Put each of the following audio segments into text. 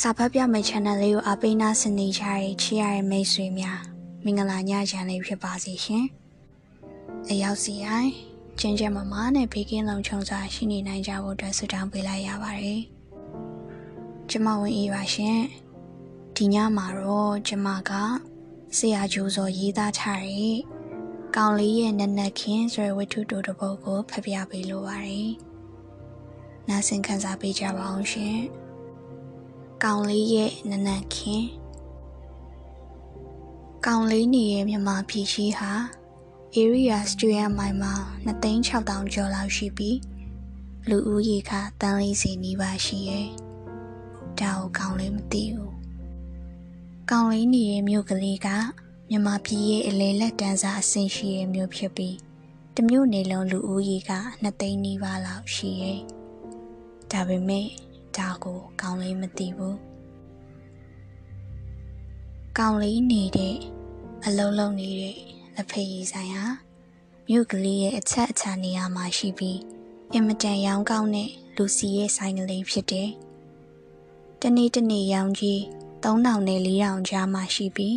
စာဖတ်ပြမယ့် channel လေးကိုအပိနာစနေကြတဲ့ချစ်ရတဲ့မိတ်ဆွေများမင်္ဂလာညချမ်းလေးဖြစ်ပါစေရှင်။အရောက်စီတိုင်းကျင်းကျမမနဲ့ဘေးကင်းလုံခြုံစွာရှိနေနိုင်ကြဖို့အတွက်ဆုတောင်းပေးလိုက်ရပါတယ်။ကျမဝင်အေးပါရှင်။ဒီညမှာတော့ကျမကဆရာဂျိုးစောရေးသားထားတဲ့ကောင်လေးရဲ့နက်နက်ခင်းဆိုတဲ့ဝတ္ထုတိုတစ်ပုဒ်ကိုဖတ်ပြပေးလိုပါတယ်။နားဆင်ခံစားပေးကြပါအောင်ရှင်။ ကောင်လေးရဲ့နနက်ခင်ကောင်လေးနေရဲ့မြန်မာပြည်ကြီးဟာ area studio မိုင်မှာ2,6000ကျော်လောက်ရှိပြီးလူဦးရေကတန်းလေးစီနီးပါးရှိရဲ့ဒါကိုကောင်လေးမသိဘူးကောင်လေးနေရဲ့မြို့ကလေးကမြန်မာပြည်ရဲ့အလေလက်တန်းစားအဆင့်ရှိရဲ့မြို့ဖြစ်ပြီးတမျိုးနေလုံးလူဦးရေက2သိန်းနီးပါးလောက်ရှိရဲ့ဒါပေမဲ့ ဒါကိုကောင်းလေးမသိဘူးကောင်းလေးနေတဲ့အလုံးလုံးနေတဲ့လက်ဖေးရည်ဆိုင်ဟာမြို့ကလေးရဲ့အချက်အချာနေရာမှာရှိပြီးအင်မတန်ရောင်းကောင်းတဲ့လူစီရဲ့ဆိုင်ကလေးဖြစ်တယ်တနေ့တနေ့ရောင်းကြီး3000နဲ့4000ကြားမှာရှိပြီး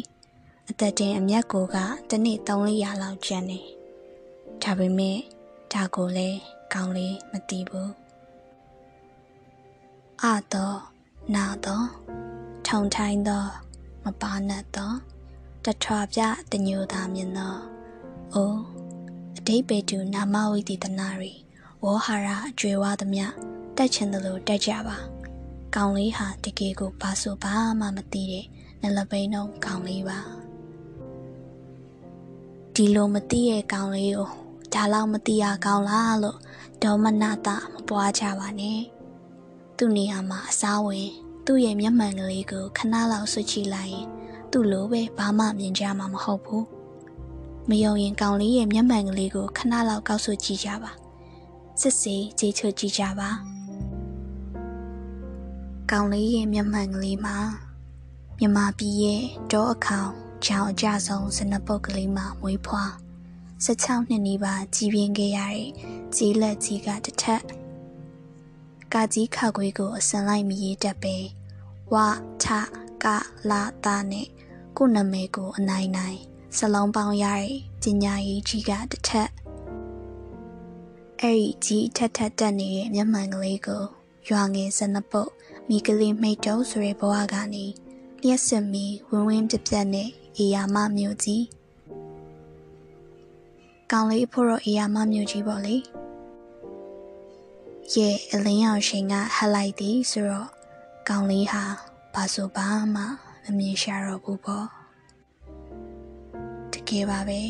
အသက်တင်အမျက်ကိုကတနေ့300လောက်ကျန်တယ်ဒါပေမဲ့ဒါကိုလည်းကောင်းလေးမသိဘူး အသောနာသောထုံထိုင်းသော မပါနတ်သောတထွာပြတညိုသာမြင်သောအိုအတိပေတုနာမဝိတိတနာရီဝေါဟာရအကျွေဝသမျှတက်ချင်သလိုတက်ကြပါကောင်းလေးဟာတကယ်ကိုဘာဆိုဘာမှမသိတဲ့နလပိန်တော့ကောင်းလေးပါဒီလိုမသိရဲ့ကောင်းလေးကိုဒါလောက်မသိရကောင်းလားလို့ဒေါမနတာမပွားကြပါနဲ့ သူ့နေရာမှာအစားဝင်သူ့ရဲ့မျက်မှန်ကလေးကိုခဏလောက်ဆွချလိုက်ရင်သူ့လိုပဲဘာမှမြင်ကြမှာမဟုတ်ဘူးမယုံရင်ကောင်လေးရဲ့မျက်မှန်ကလေးကိုခဏလောက်ကောက်ဆွကြည့်ကြပါစစ်စေးကြည့်ချကြည့်ကြပါကောင်လေးရဲ့မျက်မှန်ကလေးမှာမြမပြည်ရဲ့တောအခေါင်ချောင်းအကြဆုံးစနပုတ်ကလေးမှာမွေးဖွား16နှစ်နီးပါးကြီးပြင်းခဲ့ရတဲ့ကြီးလက်ကြီးကတစ်ထက် ကာကြီးခါခွေးကိုအစံလိုက်မရေးတတ်ပဲဝထကလာတာနဲ့ကိုနာမည်ကိုအနိုင်နိုင်စလုံးပေါင်းရတဲ့ပညာရေးကြီးကတစ်ထက်အဲ့ဒီကြီးထက်ထက်တက်နေတဲ့မျက်မှန်ကလေးကိုရွာငယ်စနပုတ်မိကလေးမိတ်တုံးဆိုတဲ့ဘဝကနေလျှက်စင်မီဝင်းဝင်းပြပြနဲ့အေယာမမျိုးကြီးကောင်းလေးဖို့တော့အေယာမမျိုးကြီးပေါ့လေ ရဲ့အလင်းရောင်ရှင်ကဟက်လိုက်သည်ဆိုတော့ကောင်းလေးဟာဘာဆိုဘာမှမမြင်ရှာတော့ဘူးပေါ့တကယ်ပါပဲ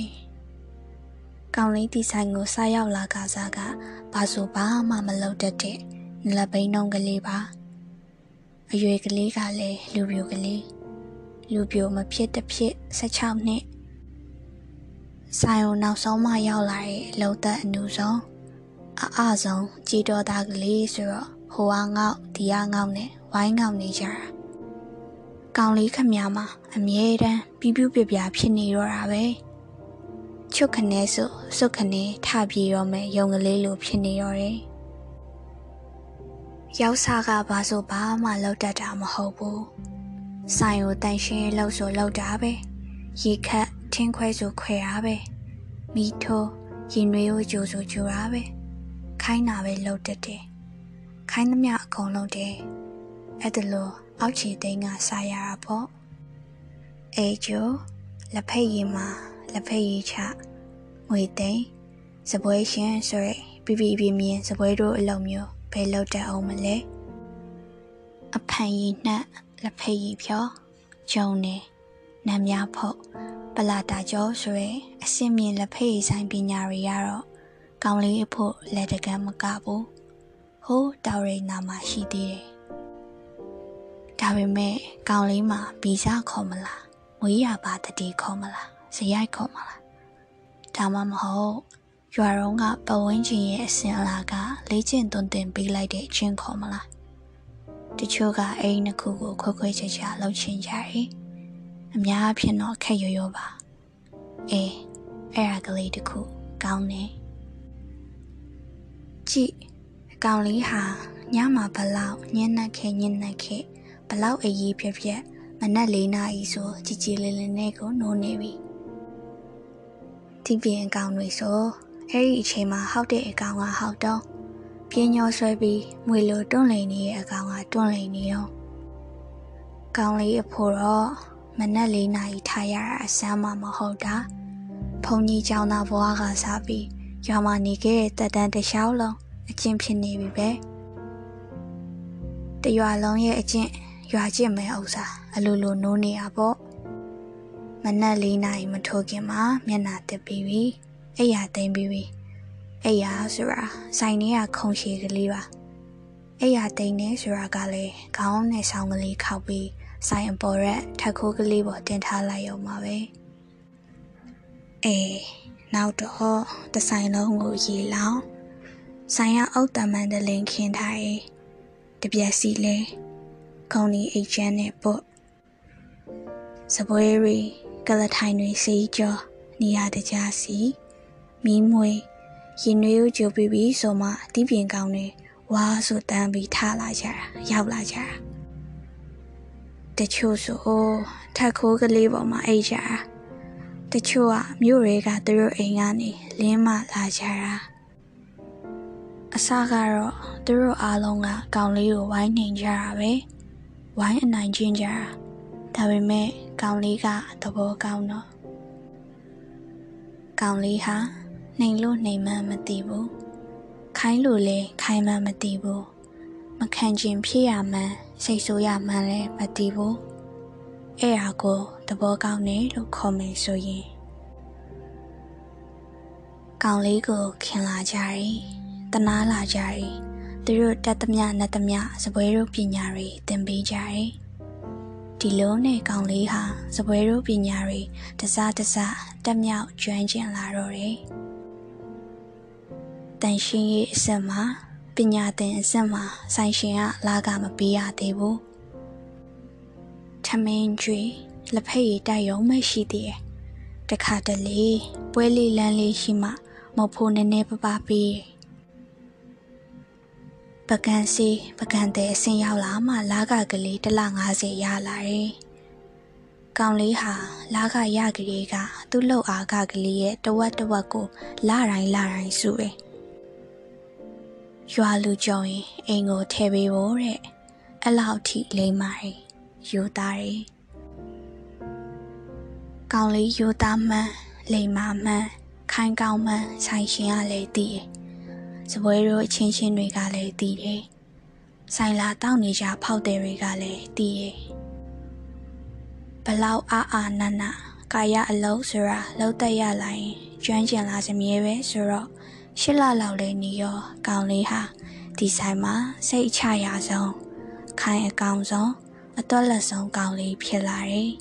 ကောင်းလေးဒီဆိုင်ကိုစားရောက်လာကစားကဘာဆိုဘာမှမလုပ်တတ်တဲ့နလပိန်နှုံးကလေးပါအရွယ်ကလေးကလည်းလူပြိုကလေးလူပြိုမဖြစ်တဖြစ်16နှစ်ဆိုင်ကိုနောက်ဆုံးမှရောက်လာတဲ့လုံသက်အနူဆုံး အအဆုံးကြည်တော်သားကလေးဆိုတော့ဟိုအားငေါ့ဒီအားငေါ့နဲ့ဝိုင်းငေါ့နေကြတာကောင်လေးခမများမှာအမြဲတမ်းပြပြပြပြဖြစ်နေတော့တာပဲချုပ်ခနဲဆိုစုတ်ခနဲထပြေတော့မယ်ယုံကလေးလိုဖြစ်နေတော့တယ်ရောက်စားကဘာဆိုဘာမှလောက်တတ်တာမဟုတ်ဘူးဆိုင်ကိုတန်ရှင်းလောက်ဆိုလောက်တာပဲရေခတ်ထင်းခွဲဆိုခွဲတာပဲမိထိုးရင်ရွေးကိုကြိုဆိုကြိုတာပဲ ခိုင်းတာပဲလှုပ်တတ်တယ်။ခိုင်းသမျှအကုန်လုံးတယ်။အဲ့ဒါလို့အောက်ခြေသိန်းကစားရတာပေါ့။အေကျိုလက်ဖက်ရည်မှာလက်ဖက်ရည်ချငွေသိန်းစပွဲရှင်ဆိုရဲပြပြပြမြင်စပွဲတို့အလုံးမျိုးဘယ်လောက်တတ်အောင်မလဲ။အဖန်ရည်နှက်လက်ဖက်ရည်ဖြောဂျုံနေနမ်းများဖို့ပလာတာကျော်ဆိုရဲအစင်မြင်လက်ဖက်ရည်ဆိုင်ပညာတွေရတော့ ကောင်းလေးအဖို့လက်တကမ်းမကဘူးဟိုးတောက်ရိနာမှာရှိသေးတယ်ဒါပေမဲ့ကောင်းလေးမှာဗီဇခေါ်မလားမွေးရပါတတိခေါ်မလားဇရိုက်ခေါ်မလားဒါမှမဟုတ်ရွာတော်ကပဝင်းချင်းရဲ့အစင်အလာကလေ့ကျင့်သွန်သင်ပေးလိုက်တဲ့အချင်းခေါ်မလားတချို့ကအိမ်နှစ်ခုကိုခွဲခွဲခြားခြားလှုပ်ချင်ကြတယ်အများအဖြစ်တော့ခက်ရွရွပါအေးအဲ့ဒါကလေးတခုကောင်းတယ် ကြည့်အကောင်လေးဟာညမှာဘလောက်ညံ့နှက်ခဲညံ့နှက်ခဲဘလောက်အရေးဖြစ်ဖြစ်မနက်၄နာရီဆိုကြည်ကြည်လင်းလင်းနဲ့ကိုနိုးနေပြီဒီပြင်အကောင်တွေဆိုအဲ့ဒီအချိန်မှာဟောက်တဲ့အကောင်ကဟောက်တော့ပြင်းညောဆွဲပြီးမွေလိုတွန့်လိန်နေတဲ့အကောင်ကတွန့်လိန်နေတော့ကောင်းလေးအဖို့တော့မနက်၄နာရီထားရတာအစမ်းမှမဟုတ်တာဘုံကြီးကျောင်းသားဘွားကစားပြီး ရွာမှာနေခဲ့တဲ့တက်တန်းတစ်လျှောက်လုံးအကျင့်ဖြစ်နေပြီပဲတရွာလုံးရဲ့အကျင့်ရွာကျင့်မဲ့ဥစ္စာအလိုလိုနိုးနေရပေါ့မနက်၄နာရီမထိုးခင်မှာမျက်နာတက်ပြီးပြီအိယာသိမ့်ပြီးပြီအိယာဆိုတာဆိုင်ထဲကခုံရှည်ကလေးပါအိယာသိမ့်နေဆိုတာကလည်းခေါင်းနဲ့ဆောင်းကလေးခောက်ပြီးဆိုင်အပေါ်ရက်ထက်ခိုးကလေးပေါ်တင်ထားလိုက်ရုံပါပဲအေး နောက်တော့တဆိုင်လုံးကိုရေလောင်းဆိုင်ရအုတ်တမန်တလင်ခင်းထားရေးတပြက်စီလဲခုံဒီအိတ်ချမ်းနဲ့ပုတ်စပွဲရီကလထိုင်တွေစီကြောနေရတကြစီမီးမွေရင်နွေးကိုကြိုပြီးပြီးဆိုမှအတီးပြင်ကောင်းတွေဝါဆိုတန်းပြီးထလာကြတာရောက်လာကြတာတချို့ဆိုထက်ခိုးကလေးပေါ်မှာအိတ်ကြတာ တချို့ကမြို့တွေကသူတို့အိမ်ကနေလင်းမလာကြတာအစကတော့သူတို့အားလုံးကကောင်လေးကိုဝိုင်းနေကြတာပဲဝိုင်းအနိုင်ကျင့်ကြတာဒါပေမဲ့ကောင်လေးကသဘောကောင်းတော့ကောင်လေးဟာနှိမ်လို့နှိမ်မှမသိဘူးခိုင်းလို့လဲခိုင်းမှမသိဘူးမခံကျင်ဖြစ်ရမှန်းစိတ်ဆိုးရမှန်းလည်းမသိဘူး အဲ့ဟာကိုသဘောကောင်းတယ်လို့ခေါ်မယ်ဆိုရင်ကောင်လေးကိုခင်လာကြတယ်တနာလာကြတယ်သူတို့တက်သမျှနဲ့သမျှစပွဲတို့ပညာတွေသင်ပေးကြတယ်ဒီလုံးနဲ့ကောင်လေးဟာစပွဲတို့ပညာတွေတစားတစားတက်မြောက်ကျွမ်းကျင်လာတော့တယ်တန်ရှင်းရေးအစမှာပညာသင်အစမှာဆိုင်ရှင်ကလာကမပေးရသေးဘူး ထမင်းကျွေးလက်ဖက်ရည်တိုက်ရုံမရှိသေးတယ်တခါတလေပွဲလေးလန်းလေးရှိမှမဖို့နည်းနည်းပပပေးပကံစီပကံတဲ့အစင်ရောက်လာမှလာကကလေးတစ်လ90ရလာတယ်။ကောင်လေးဟာလာကရကလေးကသူ့လှုပ်အားကကလေးရဲ့တဝက်တဝက်ကိုလာတိုင်းလာတိုင်းစုတယ်။ရွာလူကြုံရင်အိမ်ကိုထဲပေးဖို့တဲ့။အဲ့လောက်ထိလိမ့်မာတယ်။ ယူသားတယ်။ကောင်လေးယူသားမှန်းလိမ္မာမှန်းခိုင်ကောင်းမှန်းဆိုင်ရှင်ကလည်းသိတယ်။စပွဲတို့အချင်းချင်းတွေကလည်းသိတယ်။ဆိုင်လာတောက်နေကြဖောက်တယ်တွေကလည်းသိတယ်။ဘလောက်အားအားနာနာကာယအလုံးဆိုတာလုံးသက်ရလာရင်ကျွမ်းကျင်လာစမြဲပဲဆိုတော့ရှစ်လလောက်လေးနေရောကောင်းလေးဟာဒီဆိုင်မှာစိတ်ချရဆုံးခိုင်အကောင်ဆုံး အသွက်လက်ဆုံးကောင်းလေးဖြစ်လာတယ်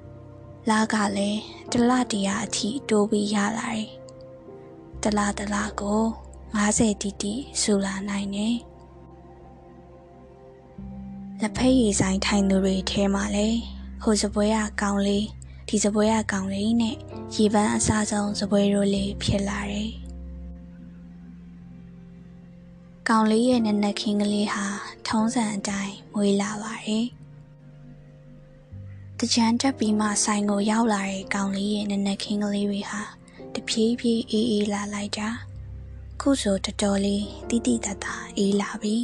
။လာကလည်းတလတရာအထိတိုးပြီးရလာတယ်။တလတလကို50တီတီဆူလာနိုင်တယ်။လက်ဖက်ရည်ဆိုင်ထိုင်သူတွေထဲမှာလဲဟိုစပွဲကကောင်းလေးဒီစပွဲကကောင်းလေးနဲ့ရေပန်းအစားဆုံးစပွဲတို့လေးဖြစ်လာတယ်။ကောင်လေးရဲ့နက်နက်ခင်းကလေးဟာထုံးစံအတိုင်းမွေးလာပါတယ်။ တကြံတက်ပြီးမှဆိုင်ကိုရောက်လာတဲ့ကောင်လေးရဲ့နက်နက်ခင်းကလေးတွေဟာတဖြည်းဖြည်းအေးအေးလာလိုက်တာ။ခုဆိုတော်တော်လေးတိတိတတ်တာအေးလာပြီ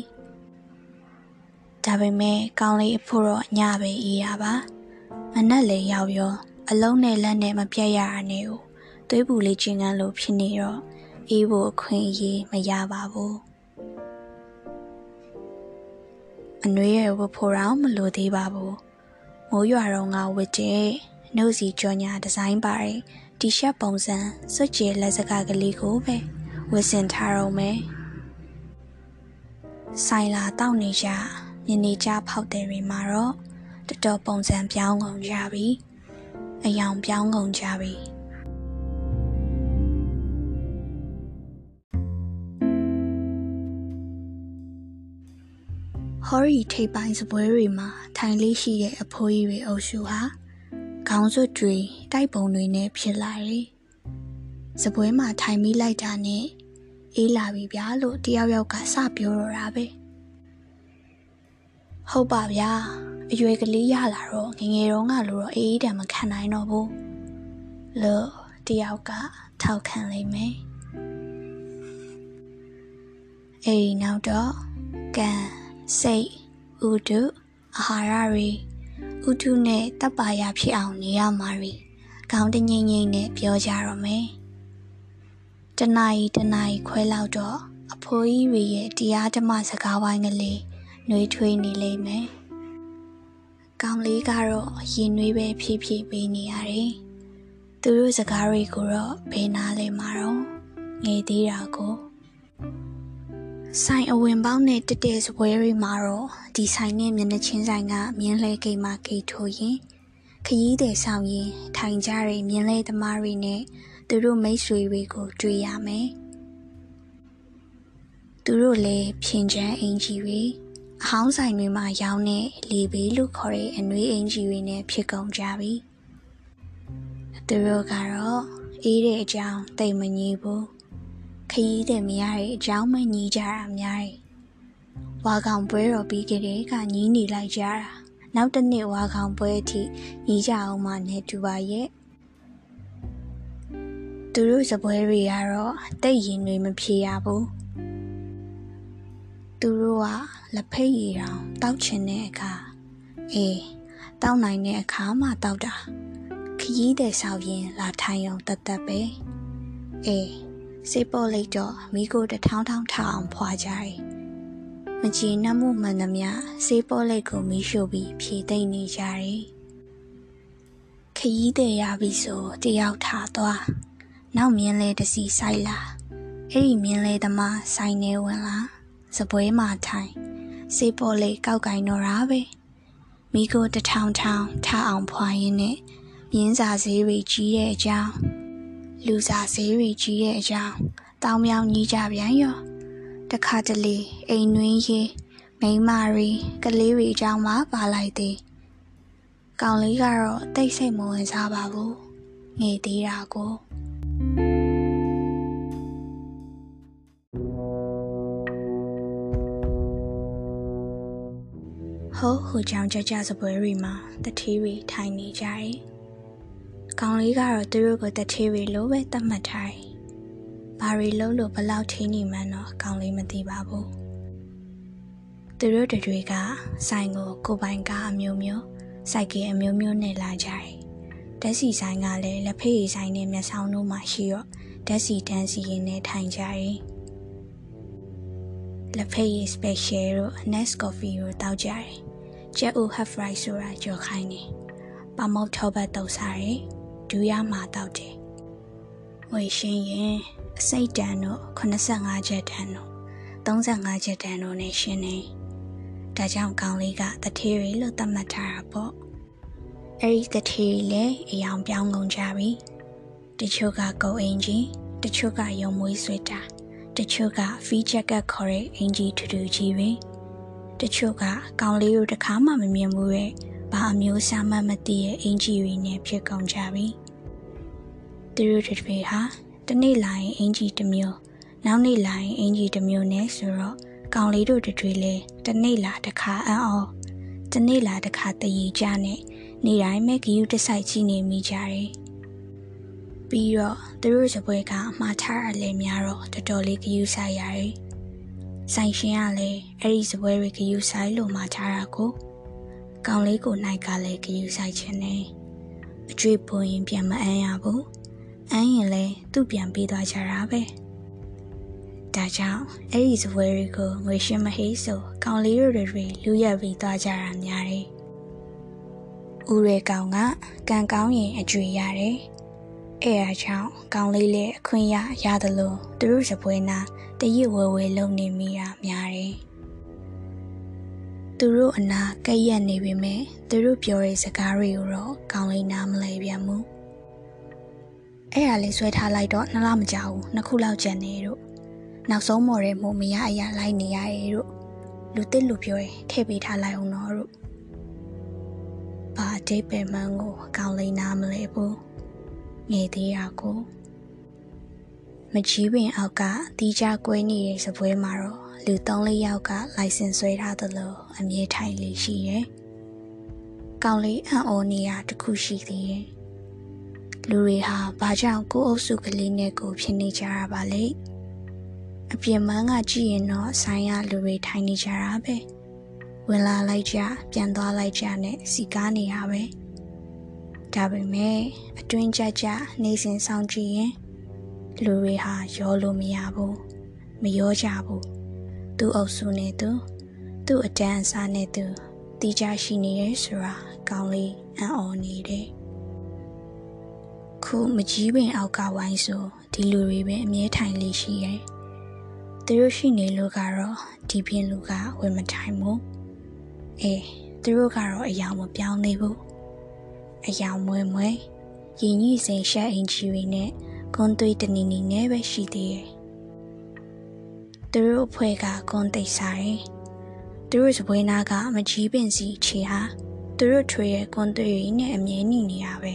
။ဒါပေမဲ့ကောင်လေးအဖို့တော့ညပဲအေးရပါ။မနက်လေရောက်ရောအလုံးနဲ့လက်နဲ့မပြတ်ရတာနဲ့ကိုသွေးပူလေးကျင်ကန်းလို့ဖြစ်နေတော့အေးဖို့အခွင့်အရေးမရပါဘူး။အနှွေးရဝဖို့တော့မလိုသေးပါဘူး မိုးရွာတော့ငါဝစ်တဲ့နှုတ်စီကြောညာဒီဇိုင်းပါတဲ့တီရှပ်ပုံစံစွတ်ကျဲလက်စကကလေးကိုပဲဝစ်စင်ထားတော့မယ်ဆိုင်လာတောက်နေကြမြနေကြဖောက်တယ်တွေမှာတော့တတော်ပုံစံပြောင်းကုန်ကြပြီအယောင်ပြောင်းကုန်ကြပြီ ဟော်ရီထိပ်ပိုင်းစပွဲတွေမှာထိုင်လေးရှိတဲ့အဖိုးကြီးတွေအုပ်စုဟာခေါင်းစွပ်တွေတိုက်ပုံတွေနဲ့ဖြစ်လာတယ်။စပွဲမှာထိုင်မိလိုက်တာနဲ့အေးလာပြီဗျာလို့တယောက်ယောက်ကစပြောတော့တာပဲ။ဟုတ်ပါဗျာအရွယ်ကလေးရလာတော့ငငယ်တော့ငါလိုတော့အေးအေးတံမခံနိုင်တော့ဘူးလို့တယောက်ကထောက်ခံလိမ့်မယ်အဲဒီနောက်တော့ကံ စိတ်ဥဒုအာဟာရတွေဥဒုနဲ့တပ်ပါရဖြစ်အောင်နေရမှာတွေခေါင်းတငိမ့်ငိမ့်နဲ့ပြောကြတော့မယ်တနာရီတနာရီခွဲလောက်တော့အဖိုးကြီးတွေရဲ့တရားဓမ္မစကားဝိုင်းကလေးနှွေးထွေးနေလိမ့်မယ်ကောင်လေးကတော့ရင်နှွေးပဲဖြည်းဖြည်းပေးနေရတယ်သူတို့စကားတွေကိုတော့ဘယ်နာလဲမှာတော့ငေသေးတာကို ဆိုင်အဝင်ပေါင်းနဲ့တက်တဲ့စပွဲတွေမှာတော့ဒီဆိုင်နဲ့မျက်နှာချင်းဆိုင်ကမြင်းလဲကိတ်မှကိတ်ထိုးရင်ခရီးတဲ့ဆောင်ရင်ထိုင်ကြတဲ့မြင်းလဲသမားတွေနဲ့သူတို့မိတ်ဆွေတွေကိုတွေ့ရမယ်သူတို့လည်းဖြင်ချမ်းအင်ကြီးတွေအဟောင်းဆိုင်တွေမှာရောင်းတဲ့လေဘေးလို့ခေါ်တဲ့အနှွေးအင်ကြီးတွေနဲ့ဖြစ်ကုန်ကြပြီသူတို့ကတော့အေးတဲ့အကြောင်းတိတ်မငြီးဘူး ခရီးတဲ့မရတဲ့အကြောင်းမညီကြတာများတယ်။ဝါကောင်ပွဲတော်ပြီးကြတဲ့ကညီးနေလိုက်ကြတာ။နောက်တစ်နေ့ဝါကောင်ပွဲအထိညီကြအောင်မနဲ့တူပါရဲ့။သူတို့စပွဲတွေကတော့တိတ်ရင်တွေမဖြေရဘူး။သူတို့ကလက်ဖိတ်ရည်တောင်တောက်ချင်တဲ့အခါအေးတောက်နိုင်တဲ့အခါမှတောက်တာခရီးတဲ့ဆောက်ရင်လာထိုင်အောင်တတ်တတ်ပဲအေး စေပေါ်လိုက်တော့မိကိုတထောင်းထောင်းထအောင်ဖွာကြတယ်။မကြည်နှမှုမှန်သမျှစေပေါ်လိုက်ကိုမိရှို့ပြီးဖြေသိမ့်နေကြတယ်။ခရီးတဲ့ရပြီဆိုတယောက်ထားသွား။နောက်မြင်းလဲတစီဆိုင်လာ။အဲ့ဒီမြင်းလဲသမားဆိုင်နေဝင်လာ။စပွဲမှာထိုင်စေပေါ်လိုက်ကောက်ကင်တော့တာပဲ။မိကိုတထောင်းထောင်းထအောင်ဖွာရင်းနဲ့မြင်းစာဈေးတွေကြီးတဲ့အကြောင်း လူစားဈေးတွေကြီးတဲ့အကြောင်းတောင်းမြောင်းကြီးကြပြန်ရောတခါတလေအိမ်နှွင်းရေးမိန်းမတွေကလေးတွေအကြောင်းမှပါလိုက်သေးကောင်လေးကတော့တိတ်ဆိတ်မဝင်စားပါဘူးငေသေးတာကိုဟိုဟိုကြောင်ကြကြစပွဲတွေမှာတထီးတွေထိုင်နေကြတယ် ကောင်လေးကတော့သူတို့ကိုတထေးရီလိုပဲသတ်မှတ်ထားတယ်။ဘာရီလုံးလို့ဘလောက်ထင်းနေမှန်းတော့ကောင်လေးမသိပါဘူး။သူတို့တွေကဆိုင်ကိုကိုပိုင်ကားအမျိုးမျိုးစိုက်ကင်အမျိုးမျိုးနဲ့လာကြတယ်။ဓာတ်စီဆိုင်ကလည်းလက်ဖေးရီဆိုင်နဲ့မျက်စောင်းတို့မှရှိတော့ဓာတ်စီတန်းစီရင်နဲ့ထိုင်ကြတယ်။လက်ဖေးရီ special တို့ Nest coffee တို့တောက်ကြတယ်။ကျက်ဦး half rice ဆိုတာကြော်ခိုင်းတယ်။ပမောက်ထောပတ်တုပ်စားတယ်။ ဒူးရမှာတောက်တယ်။ငွေရှင်းရင်အစိတ်တန်တို့85ချက်တန်တို့35ချက်တန်တို့နဲ့ရှင်းနေ။ဒါကြောင့်ကောင်းလေးကတထေးရီလို့သတ်မှတ်ထားတာပေါ့။အဲ့ဒီတထေးရီလည်းအယောင်ပြောင်းကုန်ကြပြီ။တချို့ကကုတ်အင်ကြီးတချို့ကရုံမွေးဆွေတာတချို့ကဖီချက်ကတ်ခေါ်တဲ့အင်ကြီးထူထူကြီးပဲတချို့ကကောင်းလေးတို့တခါမှမမြင်ဘူးရဲ့ ဘာအမျိုးအစားမှမသိတဲ့အင်ဂျီတွေနဲ့ဖြစ်ကုန်ကြပြီ။သူတို့တွေဟာတနေ့လာရင်အင်ဂျီတစ်မျိုးနောက်နေ့လာရင်အင်ဂျီတစ်မျိုးနဲ့ဆိုတော့ကောင်လေးတို့တွေလည်းတနေ့လာတစ်ခါအံ့ဩတနေ့လာတစ်ခါတည်ကြနဲ့နေတိုင်းမဲ့ဂယူတဆိုင်ကြီးနေမိကြတယ်။ပြီးတော့သူတို့စပွဲကအမှားထားရလဲများတော့တော်တော်လေးဂယူဆိုင်ရတယ်။ဆိုင်ရှင်ကလည်းအဲ့ဒီစပွဲတွေဂယူဆိုင်လို့မှာထားတာကို ကောင်လေးကိုနိုင်ကလည်းဂယူဆိုင်ခြင်းနဲ့အကျွေးပွင်ရင်ပြန်မအမ်းရဘူးအမ်းရင်လည်းသူ့ပြန်ပေးသွားကြတာပဲဒါကြောင့်အဲ့ဒီဇပွဲတွေကိုငွေရှင်းမဟေးဆိုကောင်လေးတို့တွေလူရက်ပြီးသွားကြတာများတယ်ဦးရဲကောင်ကကံကောင်းရင်အကျွေရတယ်အဲ့ဒါကြောင့်ကောင်လေးလည်းအခွင့်ရရတယ်လို့သူတို့ဇပွဲနာတရစ်ဝဲဝဲလုံနေမိတာများတယ် သူတို့အနာကဲ့ရက်နေပေမဲ့သူတို့ပြောတဲ့စကားတွေကိုတော့ကောင်းလေးနားမလဲပြန်ဘူးအဲ့ဒါလေးဆွဲထားလိုက်တော့နှစ်လမကြာဘူးနှစ်ခုလောက်ကျန်နေတို့နောက်ဆုံးမော်တဲ့မို့မရအရာလိုက်နေရတယ်တို့လူတစ်လူပြောရင်ထည့်ပေးထားလိုက်အောင်တော့တို့ဘာအတိတ်ပဲမှန်းကိုကောင်းလေးနားမလဲဘူးငေသေးရကိုမကြီးပင်အောက်ကတီးကြကွဲနေတဲ့စပွဲမှာတော့ လူ၃-၄ယောက်က လိုင်စင်ဆွဲထားသလိုအမြဲထိုင်လေးရှိရဲ့ကောင်လေးအံ့ဩနေရတခုရှိသေးတယ်လူတွေဟာဘာကြောင့်ကိုယ်အုပ်စုကလေးနဲ့ကိုဖြစ်နေကြရပါလဲအပြင်မန်းကကြည့်ရင်တော့ဆိုင်ရလူတွေထိုင်နေကြတာပဲဝင်လာလိုက်ကြပြန်သွားလိုက်ကြနဲ့စီကားနေရပဲဒါပေမဲ့အတွင်းကြကြနေစဉ်ဆောင်ကြည့်ရင်လူတွေဟာရောလို့မရဘူးမရောကြဘူး သူ့အုပ်စုနဲ့သူသူ့အတန်းအစားနဲ့သူတီးကြရှိနေရဲဆိုတာကောင်းလေးအံ့ဩနေတယ်ခုမကြီးပင်အောက်ကဝိုင်းဆိုဒီလူတွေပဲအမြဲထိုင်လေးရှိရဲ့သူတို့ရှိနေလို့ကတော့ဒီပြင်းလူကဝင်မထိုင်ဘူးအေးသူတို့ကတော့အယောင်မပြောင်းသေးဘူးအယောင်မွဲမွဲရင်ကြီးစိန်ရှက်အင်ကြီးတွေနဲ့ကွန်သွေးတနီနီနဲ့ပဲရှိသေးတယ် သူတို့အဖွဲ့ကကွန်သိပ်စားတယ်သူတို့စပွဲနာကမကြီးပင်စီခြေဟာသူတို့ထွေရဲ့ကွန်သွေးရင်းနဲ့အမြဲနေနေရပဲ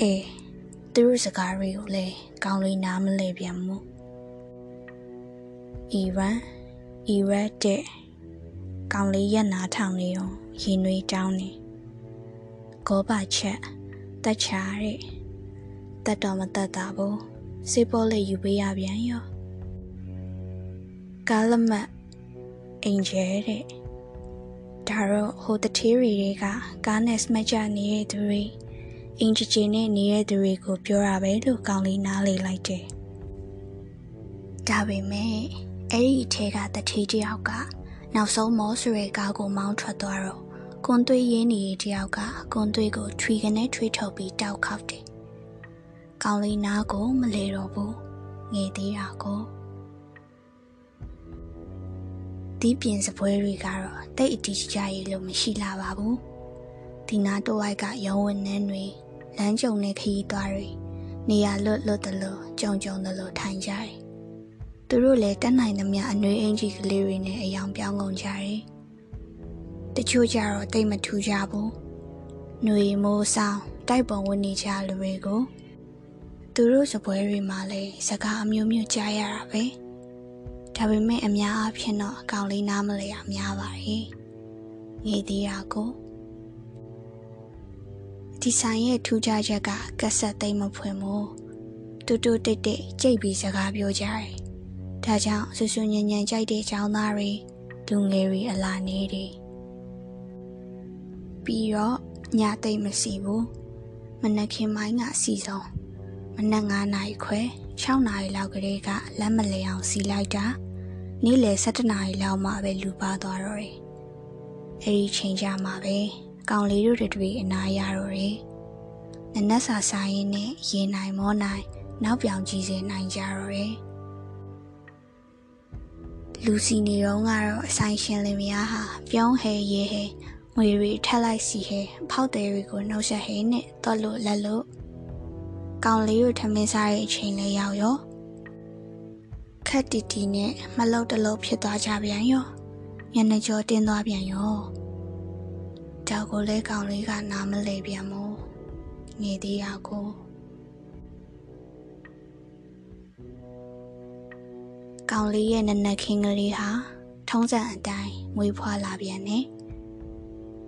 အေးသူတို့စကားတွေကိုလည်းကောင်းလေးနားမလဲပြန်မှုအီရန်အီရက်တဲ့ကောင်းလေးရက်နာထောင်နေတော့ရင်နွေးတောင်းနေကောပါချက်တက်ချာတဲ့တက်တော်မတက်တာဘူးစေပေါ်လေးယူပေးရပြန်ရော ကာလမတ်အင်ဂျယ်တဲ့ဒါတော့ဟိုတထေးတွေကကားနဲ့စမကြနေတဲ့သူတွေအင်ဂျီဂျီနဲ့နေတဲ့သူတွေကိုပြောတာပဲလို့ကောင်းလေးနားလေလိုက်တယ်ဒါပေမဲ့အဲ့ဒီအထက်ကတထေးတယောက်ကနောက်ဆုံးမောဆိုရဲကားကိုမောင်းထွက်သွားတော့ကွန်သွေးရင်းနေတယောက်ကကွန်သွေးကိုထွေကနေထွေးထုတ်ပြီးတောက်ခောက်တယ်။ကောင်းလေးနားကိုမလေတော့ဘူး။ငေသေးတာကို ဒီပြင်စပွဲတွေကတော့တိတ်အတီးကြရလို့မရှိလာပါဘူး။ဒီနာတော့ဝိုက်ကရုံးဝင်နှန်းတွေလမ်းကြုံနဲ့ခရီးသွားတွေနေရာလွတ်လွတ်တလို့ကြုံကြုံတလို့ထိုင်ကြတယ်။သူတို့လည်းတက်နိုင်သမျှအနှွေးအင်ကြီးကလေးတွေနဲ့အယောင်ပြောင်းကုန်ကြတယ်။တချို့ကြတော့တိတ်မထူကြဘူး။ຫນွေမိုးဆောင်တိုက်ပုံဝင်နေကြလူတွေကိုသူတို့စပွဲတွေမှာလည်းစကားအမျိုးမျိုးကြားရတာပဲ။ ဒါပေမဲ့အများအားဖြင့်တော့အကောင်လေးနားမလဲရများပါတယ်ငေးသေးတာကိုဒီဆိုင်ရဲ့ထူးခြားချက်ကကက်ဆက်သိမ့်မဖွင့်ဘူးတူတူတိတ်တိတ်ကြိတ်ပြီးစကားပြောကြတယ်ဒါကြောင့်ဆူဆူညံညံကြိုက်တဲ့ចောင်းသားတွေလူငယ်တွေအလာနေတယ်ပြီးတော့ညသိမ့်မစီဘူးမနက်ခင်းပိုင်းကအစီဆုံးမနက်9နာရီခွဲ6နာရီလောက်ကလေးကလက်မလဲအောင်စီလိုက်တာ နေ့လယ်7နာရီလောက်မှပဲလူပါသွားတော့တယ်။အဲဒီချိန်ကြမှာပဲကောင်လေးတို့တွေအနာရတော့တယ်။နနက်စာဆိုင်ရင်နဲ့ရေနိုင်မောနိုင်နောက်ပြောင်ကြီးစေနိုင်ကြတော့တယ်။လူစီနေတော့ကတော့အဆိုင်ရှင်လင်မယားဟာပြုံးဟဲရေဟဲငွေတွေထက်လိုက်စီဟဲဖောက်တယ်တွေကိုနှုတ်ဆက်ဟဲနဲ့တော့လို့လက်လို့ကောင်လေးတို့ထမင်းစားတဲ့အချိန်လေးရောက်ရော ခက်တီတီနဲ့မလောက်တလို့ဖြစ်သွားကြပြန်ရောညနေကျော်တင်းသွားပြန်ရောတောက်ကိုလဲကောင်လေးကနားမလဲပြန်မို့နေသေးရကိုကောင်လေးရဲ့နနက်ခင်းကလေးဟာထုံးစံအတိုင်းမွေးဖွားလာပြန်တယ်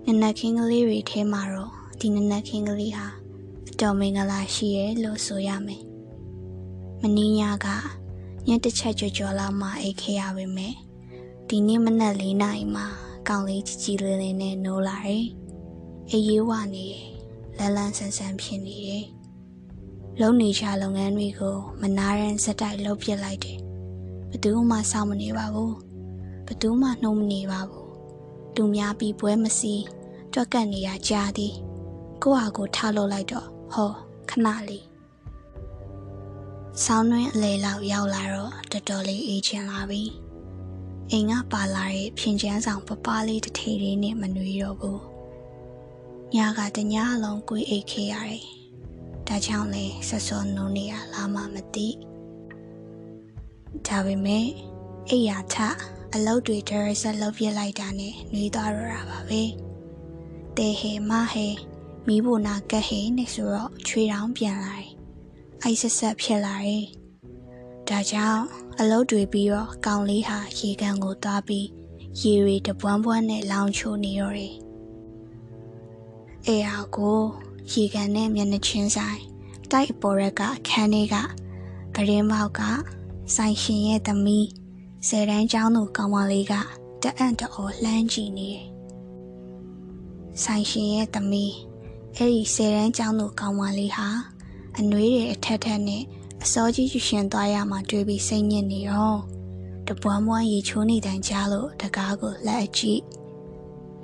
နနက်ခင်းကလေးတွေထဲမှာတော့ဒီနနက်ခင်းကလေးဟာအတော်မင်္ဂလာရှိရဲ့လို့ဆိုရမယ်မင်းညာက ညတစ်ချက်ကြော်ကြော်လောက်မှအိတ်ခဲ့ရပါမယ်ဒီနေ့မနက်၄နာရီမှာကောင်လေးကြီးကြီးလေးလေးနဲ့နိုးလာတယ်အေးရေးဝနေတယ်လန်းလန်းဆန်းဆန်းဖြစ်နေတယ်လုံနေချလုပ်ငန်းတွေကိုမနာရန်စက်တိုက်လုပ်ပြစ်လိုက်တယ်ဘသူမှစောင့်မနေပါဘူးဘသူမှနှုံးမနေပါဘူးသူများပြီးပွဲမစီတွက်ကတ်နေရကြာသည်ကိုဟာကိုထားလို့လိုက်တော့ဟောခဏလေး ဆောင်းတွင်းအလေလောက်ရောက်လာတော့တော်တော်လေးအေးချင်လာပြီအိမ်ကပါလာတဲ့ဖြင်ချမ်းဆောင်ပပလေးတစ်ထေလေးနဲ့မနှွေးတော့ဘူးညကတညလုံးကိုအိတ်ခေရတယ်ဒါကြောင့်လေဆက်စောနုံနေရလားမှမသိဒါပေမဲ့အိယာထအလုတ်တွေဒရဆက်လုပ်ပြလိုက်တာနဲ့နှွေးသွားရတာပါပဲတေဟေမဟေမီးဘုနာကက်ဟေနဲ့ဆိုတော့ချွေတောင်းပြန်လာတယ် အိုက်ဆက်ဆက်ဖြစ်လာတယ်ဒါကြောင့်အလုတ်တွေပြီးတော့ကောင်လေးဟာရေကန်ကိုသွားပြီးရေတွေတပွန်းပွန်းနဲ့လောင်ချိုးနေတော့တယ်အဲဟာကိုရေကန်နဲ့မျက်နှာချင်းဆိုင်တိုက်အပေါ်ရက်ကအခန်းလေးကပရင်းမောက်ကဆိုင်ရှင်ရဲ့သမီးဆယ်တန်းကျောင်းသူကောင်မလေးကတအံ့တော်လှမ်းကြည့်နေတယ်။ဆိုင်ရှင်ရဲ့သမီးအဲ့ဒီဆယ်တန်းကျောင်းသူကောင်မလေးဟာ အနှွေးတွေအထက်ထက်နဲ့အစောကြီးရှင်သွားရမှတွေးပြီးစိတ်ညစ်နေတော့တပွားမွားရေချိုးနေတိုင်းကြားလို့တကားကိုလက်အကြည့်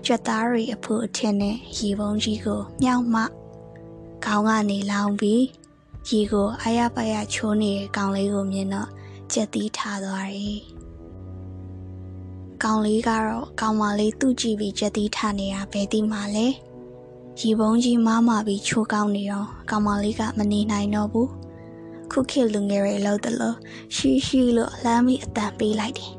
ကြက်သားရီအဖို့အထက်နဲ့ရေပုံးကြီးကိုမြောက်မှခေါင်းကနေလောင်ပြီးရေကိုအာရပါရချိုးနေတဲ့ကောင်လေးကိုမြင်တော့ကြက်သီးထားသွားတယ်။ကောင်လေးကတော့ကောင်မလေးသူ့ကြည့်ပြီးကြက်သီးထားနေတာဘယ်သိမှလဲ။ ရေပုံးကြီးမမပြီးချိုးကောင်းနေတော့ကောင်မလေးကမနေနိုင်တော့ဘူး။ခုခေတ်လူငယ်တွေလို့တလို့ရှိရှိလို့လှမ်းပြီးအတန်ပေးလိုက်တယ်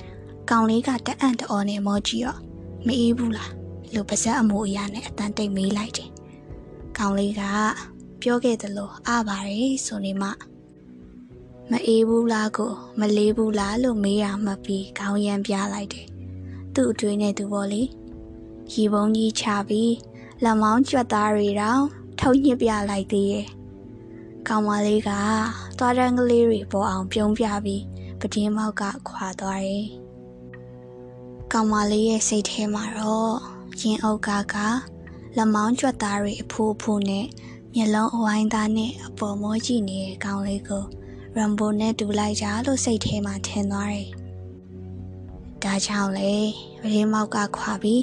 ။ကောင်လေးကတအံ့တော်နဲ့မောကြည့်တော့မအေးဘူးလားလို့ပါဇက်အမိုးအရာနဲ့အတန်တိတ်မေးလိုက်တယ်။ကောင်လေးကပြောခဲ့သလိုအပါတယ်ဆိုနေမှမအေးဘူးလားကိုမလေးဘူးလားလို့မေးရမှပြီးခေါင်းရမ်းပြလိုက်တယ်။သူ့အတွေ့နဲ့သူပေါ့လေ။ရီပုံကြီးချပြီး လက်မောင်းကြွက်သားတွေတော့ထုံညစ်ပြလိုက်သေးရဲ့။ကောင်မလေးကသွားတန်းကလေးတွေပေါ်အောင်ပြုံးပြပြီးပတင်းမောက်ကခွာသွားတယ်။ကောင်မလေးရဲ့စိတ်ထဲမှာတော့ရင်အုပ်ကားကလက်မောင်းကြွက်သားတွေအဖိုးအဖိုးနဲ့မျက်လုံးအဝိုင်းသားနဲ့အပေါ်မောကြည့်နေတဲ့ကောင်လေးကိုရမ်ဘိုနဲ့တူလိုက်ကြလို့စိတ်ထဲမှာထင်သွားတယ်။ဒါကြောင့်လေပရင်းမောက်ကခွာပြီး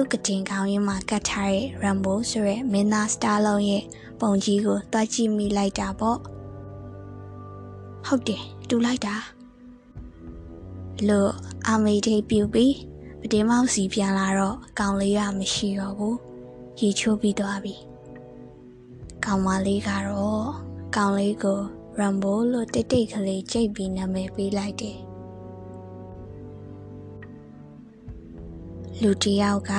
သူ့ကတင်ကောင်းရင်းမှာကတ်ထားတဲ့ရမ်ဘိုဆိုရဲမင်းသားစတားလုံးရဲ့ပုံကြီးကိုတွားကြည့်မိလိုက်တာပေါ့။ဟုတ်တယ်တူလိုက်တာလို့အမေတိတ်ပြူပြီးပတင်းမောက်စီပြန်လာတော့ကောင်လေးကမရှိတော့ဘူး။ရေချိုးပြီးသွားပြီ။ကောင်မလေးကတော့ကောင်လေးကိုရမ်ဘိုလို့တိတ်တိတ်ကလေးကြိတ်ပြီးနာမည်ပေးလိုက်တယ် လူတယောက်က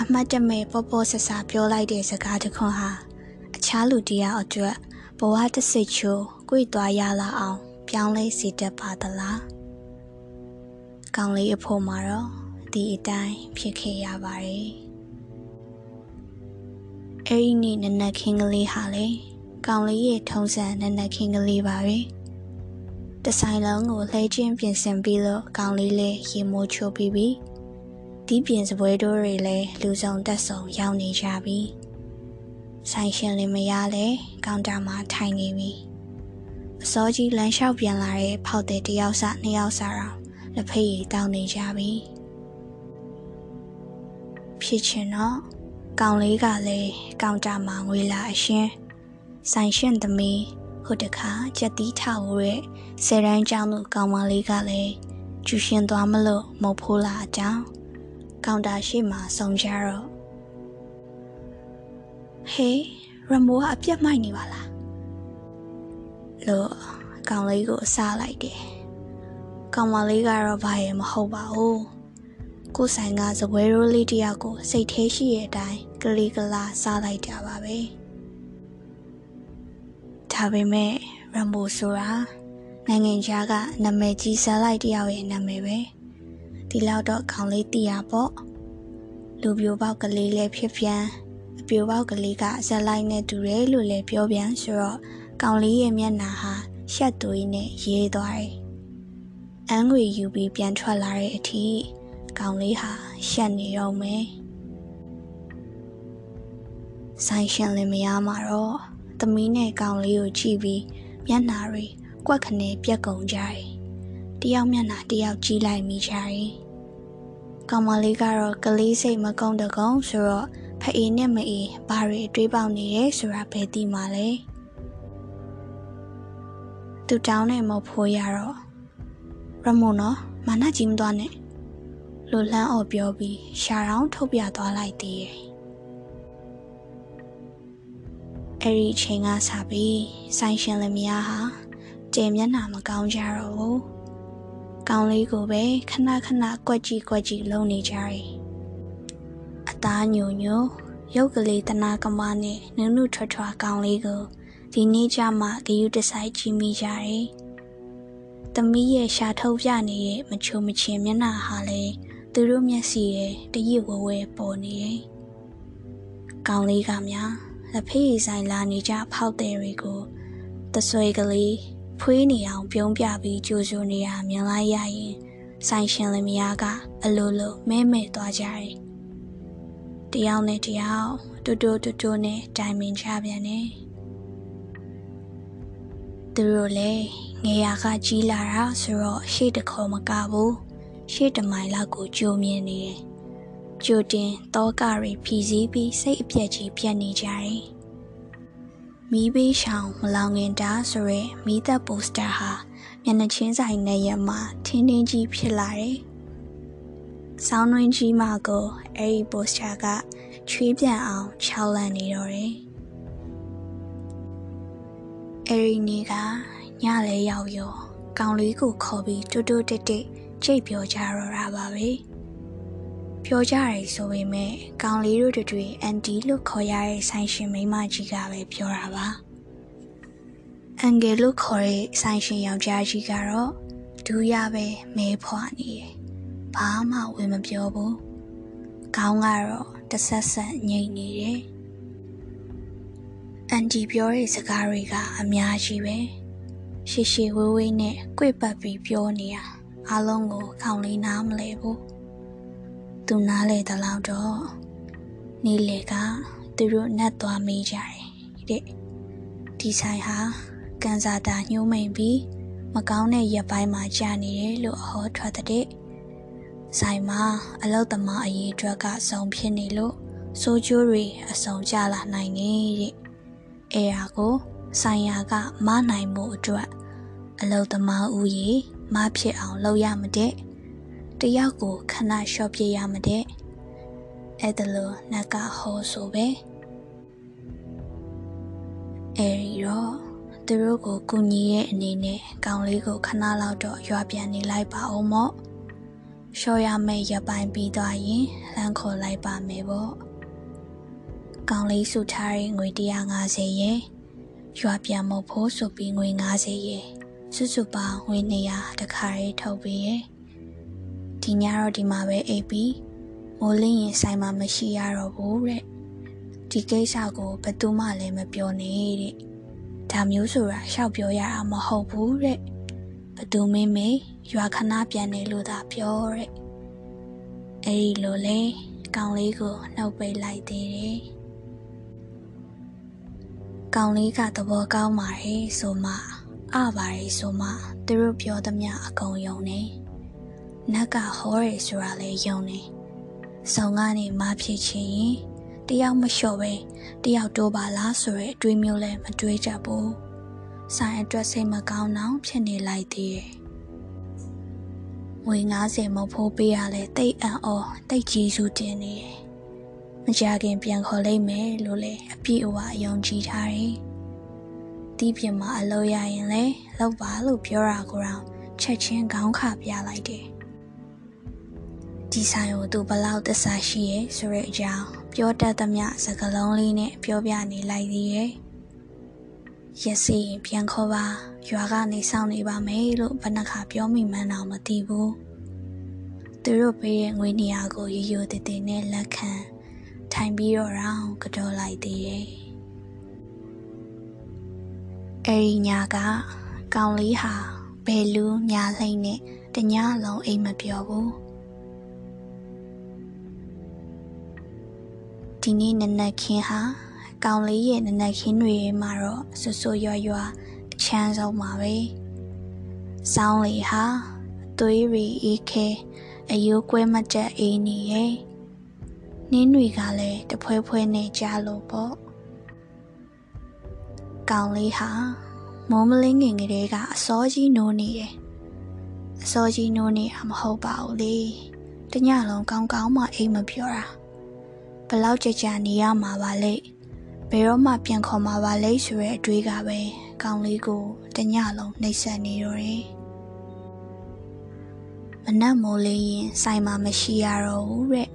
အမှတ်တမဲ့ပေါ်ပေါ်ဆဆပြောလိုက်တဲ့စကားတစ်ခွန်းဟာအခြားလူတယောက်အတွက်ဘဝတစ်စိတ်ချိုးကြွေသွားရလာအောင် ပြောင်းလဲစေတတ်ပါသလားကောင်လေးအဖို့မှာတော့ဒီအတိုင်းဖြစ်ခဲ့ရပါတယ်အဲ့ဒီနေ့နနက်ခင်းကလေးဟာလေကောင်လေးရဲ့ထုံးစံနနက်ခင်းကလေးပါပဲတဆိုင်လုံးကိုလှဲချင်းပြင်ဆင်ပြီးတော့ကောင်လေးလည်းရေမိုးချိုးပြီးပြီ ဒီပြင်စပွဲတိုးတွေလည်းလူဆောင်တက်ဆောင်ရောက်နေကြပြီဆိုင်ရှင်လည်းမရလဲကောင်တာမှာထိုင်နေပြီအစောကြီးလမ်းလျှောက်ပြန်လာတဲ့ဖောက်တဲ့တယောက်စနှစ်ယောက်စတော့လက်ဖက်ရည်တောင်းနေကြပြီဖြစ်ချင်တော့ကောင်လေးကလည်းကောင်တာမှာငွေလာအရှင်းဆိုင်ရှင်သမီးဟိုတခါကြက်တီးထောက်ရဲ့ဆယ်တန်းကျောင်းသူကောင်မလေးကလည်းကျူရှင်သွားမလို့မဟုတ်ဖိုးလာအကြောင်း ကောင်တာရှိမှဆုံကြတော့ဟေးရမိုးကအပြတ်မိုက်နေပါလားလို့ကောင်လေးကိုအစားလိုက်တယ်ကောင်မလေးကတော့ဘာရဲ့မဟုတ်ပါဘူးကိုဆိုင်ကဇပွဲရိုးလေးတယောက်ကိုစိတ်သေးရှိရဲ့အတိုင်းကလေးကလာစားလိုက်ကြပါပဲဒါပေမဲ့ရမ်ဘိုဆိုတာနိုင်ငံခြားကနာမည်ကြီးဇာတ်လိုက်တယောက်ရဲ့နာမည်ပဲ ဒီလောက်တော့ခေါင်းလေးတီးရပေါ့လူပြိုပေါက်ကလေးလည်းဖြစ်ပြန်အပြိုပေါက်ကလေးကဇက်လိုက်နဲ့တူတယ်လို့လည်းပြောပြန်ဆိုတော့ကောင်လေးရဲ့မျက်နှာဟာရှက်သွေးနဲ့ရေးသွားတယ်။အန်းငွေယူပြီးပြန်ထွက်လာတဲ့အထိကောင်လေးဟာရှက်နေတော့မယ်ဆိုင်ရှင်လင်မယားမှာတော့သမီးနဲ့ကောင်လေးကိုကြည့်ပြီးမျက်နှာတွေကွက်ခနဲပြက်ကုန်ကြတယ် တယောက်မျက်နှာတယောက်ကြည့်လိုက်မိကြတယ်ကောင်မလေးကတော့ကလေးစိတ်မကုန်းတကုံဆိုတော့ဖအေးနဲ့မအေးဘာတွေအတွေးပေါက်နေရဲဆိုတာဘယ်သိမှလဲသူတောင်းနဲ့မဖိုးရတော့ရမုံနော်မာနကြီးမသွားနဲ့လိုလန်းအော်ပြောပြီးရှာတောင်းထုတ်ပြသွားလိုက်သေးတယ်အဲ့ဒီချိန်ကစပြီးဆိုင်ရှင်လင်မယားဟာတဲမျက်နှာမကောင်းကြတော့ဘူး ကောင်းလေးကိုပဲခဏခဏကွက်ကြည့်ကွက်ကြည့်လုံနေကြတယ်အသားညိုညိုရုပ်ကလေးတနာကမနဲ့နုနုထွတ်ထွားကောင်းလေးကိုဒီနေ့ကျမှဂယုတဆိုင်ကြည့်မိကြတယ်သမီးရဲ့ရှာထုတ်ပြနေတဲ့မချိုမချင်မျက်နှာဟာလည်းသူတို့မျက်စိရဲ့တရစ်ဝဝဲပေါ်နေတယ်ကောင်လေးကများလက်ဖေးဆိုင်လာနေကြဖောက်တဲ့တွေကိုသဆွေကလေး ဖွေးနေအောင်ပြုံးပြပြီးကြိုးကြိုးနေတာမြင်လိုက်ရရင်ဆိုင်ရှင်လင်မယားကအလိုလိုမဲမဲသွားကြတယ်။တယောက်နဲ့တယောက်တူတူတူတူနဲ့တိုင်ပင်ချပြန်တယ်။သူတို့လည်းငယ်ရာကကြီးလာတာဆိုတော့ရှေ့တခေါ်မကဘူး။ရှေ့တမိုင်လောက်ကိုကြိုမြင်နေတယ်။ကြိုတင်တောကတွေဖြီးစည်းပြီးစိတ်အပြက်ကြီးပြတ်နေကြတယ်။ မီးဘေးရှောင်မလောင်ငင်တာဆိုရဲမီးသက်ပိုစတာဟာမျက်နှာချင်းဆိုင်နဲ့ရမှာထင်းထင်းကြီးဖြစ်လာတယ်။ဆောင်းနှင်းကြီးမှကိုအဲ့ဒီပိုစတာကချွေးပြန်အောင်ခြောက်လန့်နေတော့တယ်။အဲ့ဒီနေ့ကညလဲရောက်ရောကောင်လေးကိုခေါ်ပြီးတူတူတက်တက်ကြိတ်ပြောကြတော့တာပါပဲ။ ပြောကြတယ်ဆိုပေမဲ့ကောင်လေးတို့တွေအန်တီလို့ခေါ်ရတဲ့ဆိုင်ရှင်မိန်းမကြီးကပဲပြောတာပါအန်ဂယ်လို့ခေါ်တဲ့ဆိုင်ရှင်ယောက်ျားကြီးကတော့ဒူးရပဲမဲဖွာနေတယ်ဘာမှဝင်မပြောဘူးခေါင်းကတော့တဆက်ဆက်ငိတ်နေတယ်အန်တီပြောတဲ့စကားတွေကအများကြီးပဲရှေရှေဝေးဝေးနဲ့ကြွေပတ်ပြီးပြောနေတာအားလုံးကိုခေါင်းလေးနားမလဲဘူး သူနားလေတလောက်တော့နေလေကသူတို့နှက်သွားမိကြတယ်တဲ့ဒီဆိုင်ဟာကန်စာတာညှိုးမိန်ပြီးမကောင်းတဲ့ရက်ပိုင်းမှာကြာနေတယ်လို့ဟောထွက်တဲ့ဆိုင်မှာအလုတ်သမားအရေးအတွက်ကစုံဖြစ်နေလို့စိုးကျိုးတွေအစုံကြလာနိုင်နေတဲ့အဲရာကိုဆိုင်ရာကမနိုင်မှုအတွက်အလုတ်သမားဦးရေမဖြစ်အောင်လုပ်ရမတဲ့ တယောက်ကိုခဏလျှော့ပြရမတဲ့အဲ့ဒါလို့နတ်ကဟောဆိုပဲအဲဒီတော့သူတို့ကိုကူညီရဲ့အနေနဲ့ကောင်လေးကိုခဏလောက်တော့ရွာပြန်နေလိုက်ပါအောင်မော့လျှော့ရမယ့်ရပိုင်းပြီးသွားရင်လမ်းခေါ်လိုက်ပါမယ်ပေါ့ကောင်လေးစုထားတဲ့ငွေ150ရဲ့ရွာပြန်မဖို့ဆိုပြီးငွေ90ရဲ့စုစုပေါင်းငွေ200တခါရေးထုတ်ပြီးရဲ့ ဒီညတော့ဒီမှာပဲအိပ်ပြီးမိုးလင်းရင်ဆိုင်မှာမရှိရတော့ဘူးတဲ့ဒီကိစ္စကိုဘယ်သူမှလည်းမပြောနဲ့တဲ့ဒါမျိုးဆိုတာရှောက်ပြောရတာမဟုတ်ဘူးတဲ့ဘသူမင်းမေရွာခဏပြန်နေလို့သာပြောတဲ့အဲ့ဒီလိုလဲကောင်လေးကိုနှုတ်ပိတ်လိုက်သေးတယ်ကောင်လေးကသဘောကောင်းပါတယ်ဆိုမှအပါတယ်ဆိုမှသူတို့ပြောသမျှအကုန်ယုံနေ နတ်ကဟောရဲဆိုတာလဲယုံနေစုံကနေမဖြစ်ချင်ရင်တယောက်မလျှော့ပဲတယောက်တိုးပါလားဆိုရဲအတွေးမျိုးလဲမတွေးကြဘူးဆိုင်အတွက်စိတ်မကောင်းတော့ဖြစ်နေလိုက်သေးတယ်ငွေ90မဖို့ပေးရလဲတိတ်အံ့ဩတိတ်ကြီးစုတင်နေတယ်မကြခင်ပြန်ခေါ်လိုက်မယ်လို့လဲအပြည့်အဝယုံကြည်ထားတယ်ဒီပြင်မှာအလုပ်ရရင်လဲလောက်ပါလို့ပြောတာကိုတော့ချက်ချင်းခေါင်းခပြလိုက်တယ် ဒီဆိုင်ကိုသူဘလောက်သစ္စာရှိရဲ့ဆိုတဲ့အကြောင်းပြောတတ်သမျှစကားလုံးလေးနဲ့ပြောပြနေလိုက်သေးရဲ့ရစီပြန်ခေါ်ပါရွာကနေစောင့်နေပါမယ်လို့ဘဏ္ဍခါပြောမိမှန်းတော့မသိဘူးသူတို့ပေးတဲ့ငွေနေရာကိုရရိုတည်တည်နဲ့လက်ခံထိုင်ပြီးတော့ရောင်းကြောလိုက်သေးတယ်အဲဒီညကကောင်လေးဟာဘယ်လူညာလိမ့်နဲ့တညလုံးအိမ်မပြောဘူး ဒီနေ့နနက်ခင်းဟာကောင်လေးရဲ့နနက်ခင်းတွေမှာတော့ဆူဆူရွရွအချမ်းဆုံးပါပဲ။စောင်းလေးဟာသွေးရီအေးခဲအယိုးကွဲမတက်အေးနေရဲ့။နင်းတွေကလည်းတဖွဲဖွဲနဲ့ကြားလို့ပေါ့။ကောင်လေးဟာမိုးမလင်းငင်ကလေးကအစောကြီးနိုးနေတယ်။အစောကြီးနိုးနေတာမဟုတ်ပါဘူးလေ။တညလုံးကောင်းကောင်းမှအိမ်မပြောတာ။ ဘလောက်ကြကြနေရမှာပါလေဘယ်တော့မှပြန်ခေါ်မှာပါလေဆိုတဲ့အတွေးကပဲကောင်းလေးကိုတညလုံးနှိပ်စက်နေတော့တယ်မနက်မိုးလေးရင်ဆိုင်မှာမရှိရတော့ဘူးတဲ့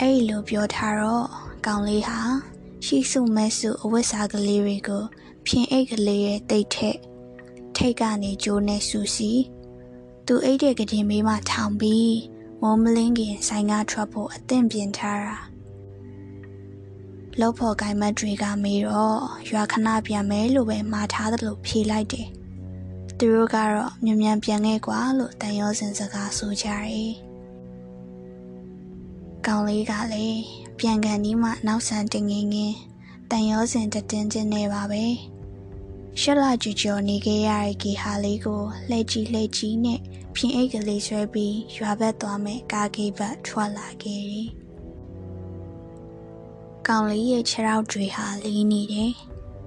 အဲ့လိုပြောထားတော့ကောင်းလေးဟာရှိစုမဲစုအဝတ်စားကလေးတွေကိုဖြင်အိတ်ကလေးရဲ့တိတ်ထက်ထိတ်ကနေကျိုးနဲ့ဆူစီသူအိတ်တဲ့ကတင်မေးမှထောင်ပြီးမိုးမလင်းခင်ဆိုင်ကထွက်ဖို့အသင့်ပြင်ထားတာ လောက်ဖို့ကိုင်းမတွေကမေးတော့ရွာခဏပြန်မယ်လို့ပဲမှာထားတယ်လို့ဖြေလိုက်တယ်။သူတို့ကတော့မြန်မြန်ပြန်ခဲ့ကွာလို့တန်ရောစင်စကားဆိုကြတယ်။ကောင်လေးကလည်းပြန်ကန်ဒီမှနောက်ဆန်တင်ငင်းငင်းတန်ရောစင်တတင်းချင်းနေပါပဲ။ရှက်လာကြူကျော်နေခဲ့ရတဲ့ဂီဟာလေးကိုလှဲ့ကြည့်လှဲ့ကြည့်နဲ့ဖြင်းအိတ်ကလေးဆွဲပြီးရွာဘက်သွားမယ်ကာဂီဘက်ထွက်လာခဲ့တယ်။ ကောင်လေးရဲ့ခြေထောက်တွေဟာလီးနေတယ်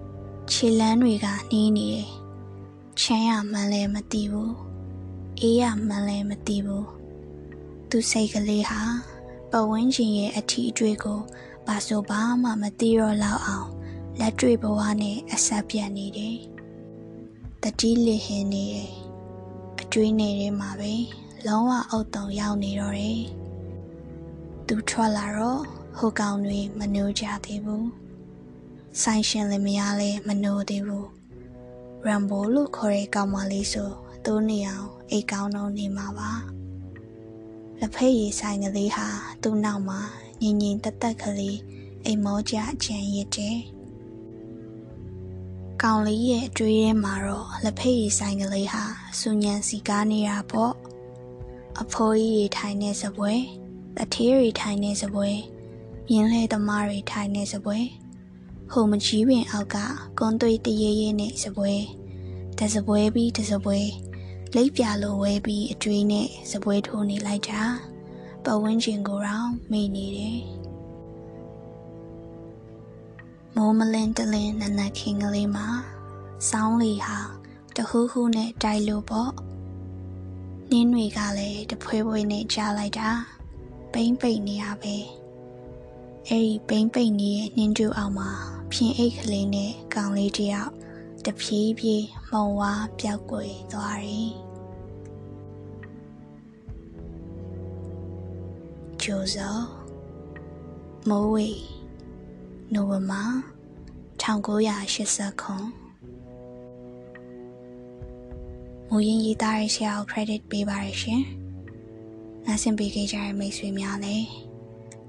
။ခြေလမ်းတွေကနှီးနေတယ်။ချမ်းရမှန်းလည်းမသိဘူး။အေးရမှန်းလည်းမသိဘူး။သူစိတ်ကလေးဟာပဝန်းကျင်ရဲ့အထီးအတွေ့ကိုဘာဆိုဘာမှမသိတော့လောက်အောင်လက်တွေ့ဘဝနဲ့အဆက်ပြတ်နေတယ်။တတိလစ်ဟင်းနေတယ်။အကျွေးနေတဲ့မှာပဲလုံးဝအုတ်တုံရောက်နေတော့တယ်။သူထွက်လာတော့ ဟိုကောင်တွေမနှိုးကြသေးဘူး။ဆိုင်ရှင်လည်းမရလဲမနှိုးသေးဘူး။ရမ်ဘိုလို့ခေါ်တဲ့ကောင်မလေးဆိုသူ့နေအောင်အိတ်ကောင်းတော့နေမှာပါ။လက်ဖက်ရည်ဆိုင်ကလေးဟာသူ့နောက်မှာငင်ငင်တက်တက်ကလေးအိမ်မောကြချမ်းရစ်တယ်။ကောင်လေးရဲ့အတွေးထဲမှာတော့လက်ဖက်ရည်ဆိုင်ကလေးဟာစူညံစီကားနေတာပေါ့အဖိုးကြီးတွေထိုင်နေစပွဲတထေးတွေထိုင်နေစပွဲ မြင်းလဲသမားတွေထိုင်နေစပွဲဟိုမကြီးပင်အောက်ကကွန်သွေးတရေရဲနဲ့စပွဲတစပွဲပြီးတစပွဲလိပ်ပြလိုဝဲပြီးအတွေးနဲ့စပွဲထိုးနေလိုက်တာပဝန်းကျင်ကိုတော့မေ့နေတယ်မိုးမလင်းတလင်းနနခင်းကလေးမှာစောင်းလီဟာတဟူးဟူးနဲ့တိုက်လို့ပေါ့နင်းတွေကလည်းတဖွဲဖွဲနဲ့ကြားလိုက်တာပိမ့်ပိတ်နေရပဲ အဲ့ဒီပိမ့်ပိတ်နေတဲ့နှင်းတူအောင်မှာဖြင်းအိတ်ကလေးနဲ့ကောင်လေးတယောက်တဖြည်းဖြည်းမှုံဝါပျောက်ကွယ်သွားတယ်ကျိုးစောမိုးဝေးနိုဝင်ဘာ1980ခုမူရင်းရေးသားရဆရာကို credit ပေးပါရရှင်။နားဆင်ပေးကြကြတဲ့မိတ်ဆွေများလည်း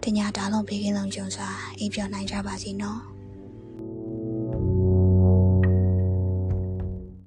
တညတားလုံးဘေးကင်းလုံခြုံစွာအိပ်ပျော်နိုင်ကြပါစေနော်။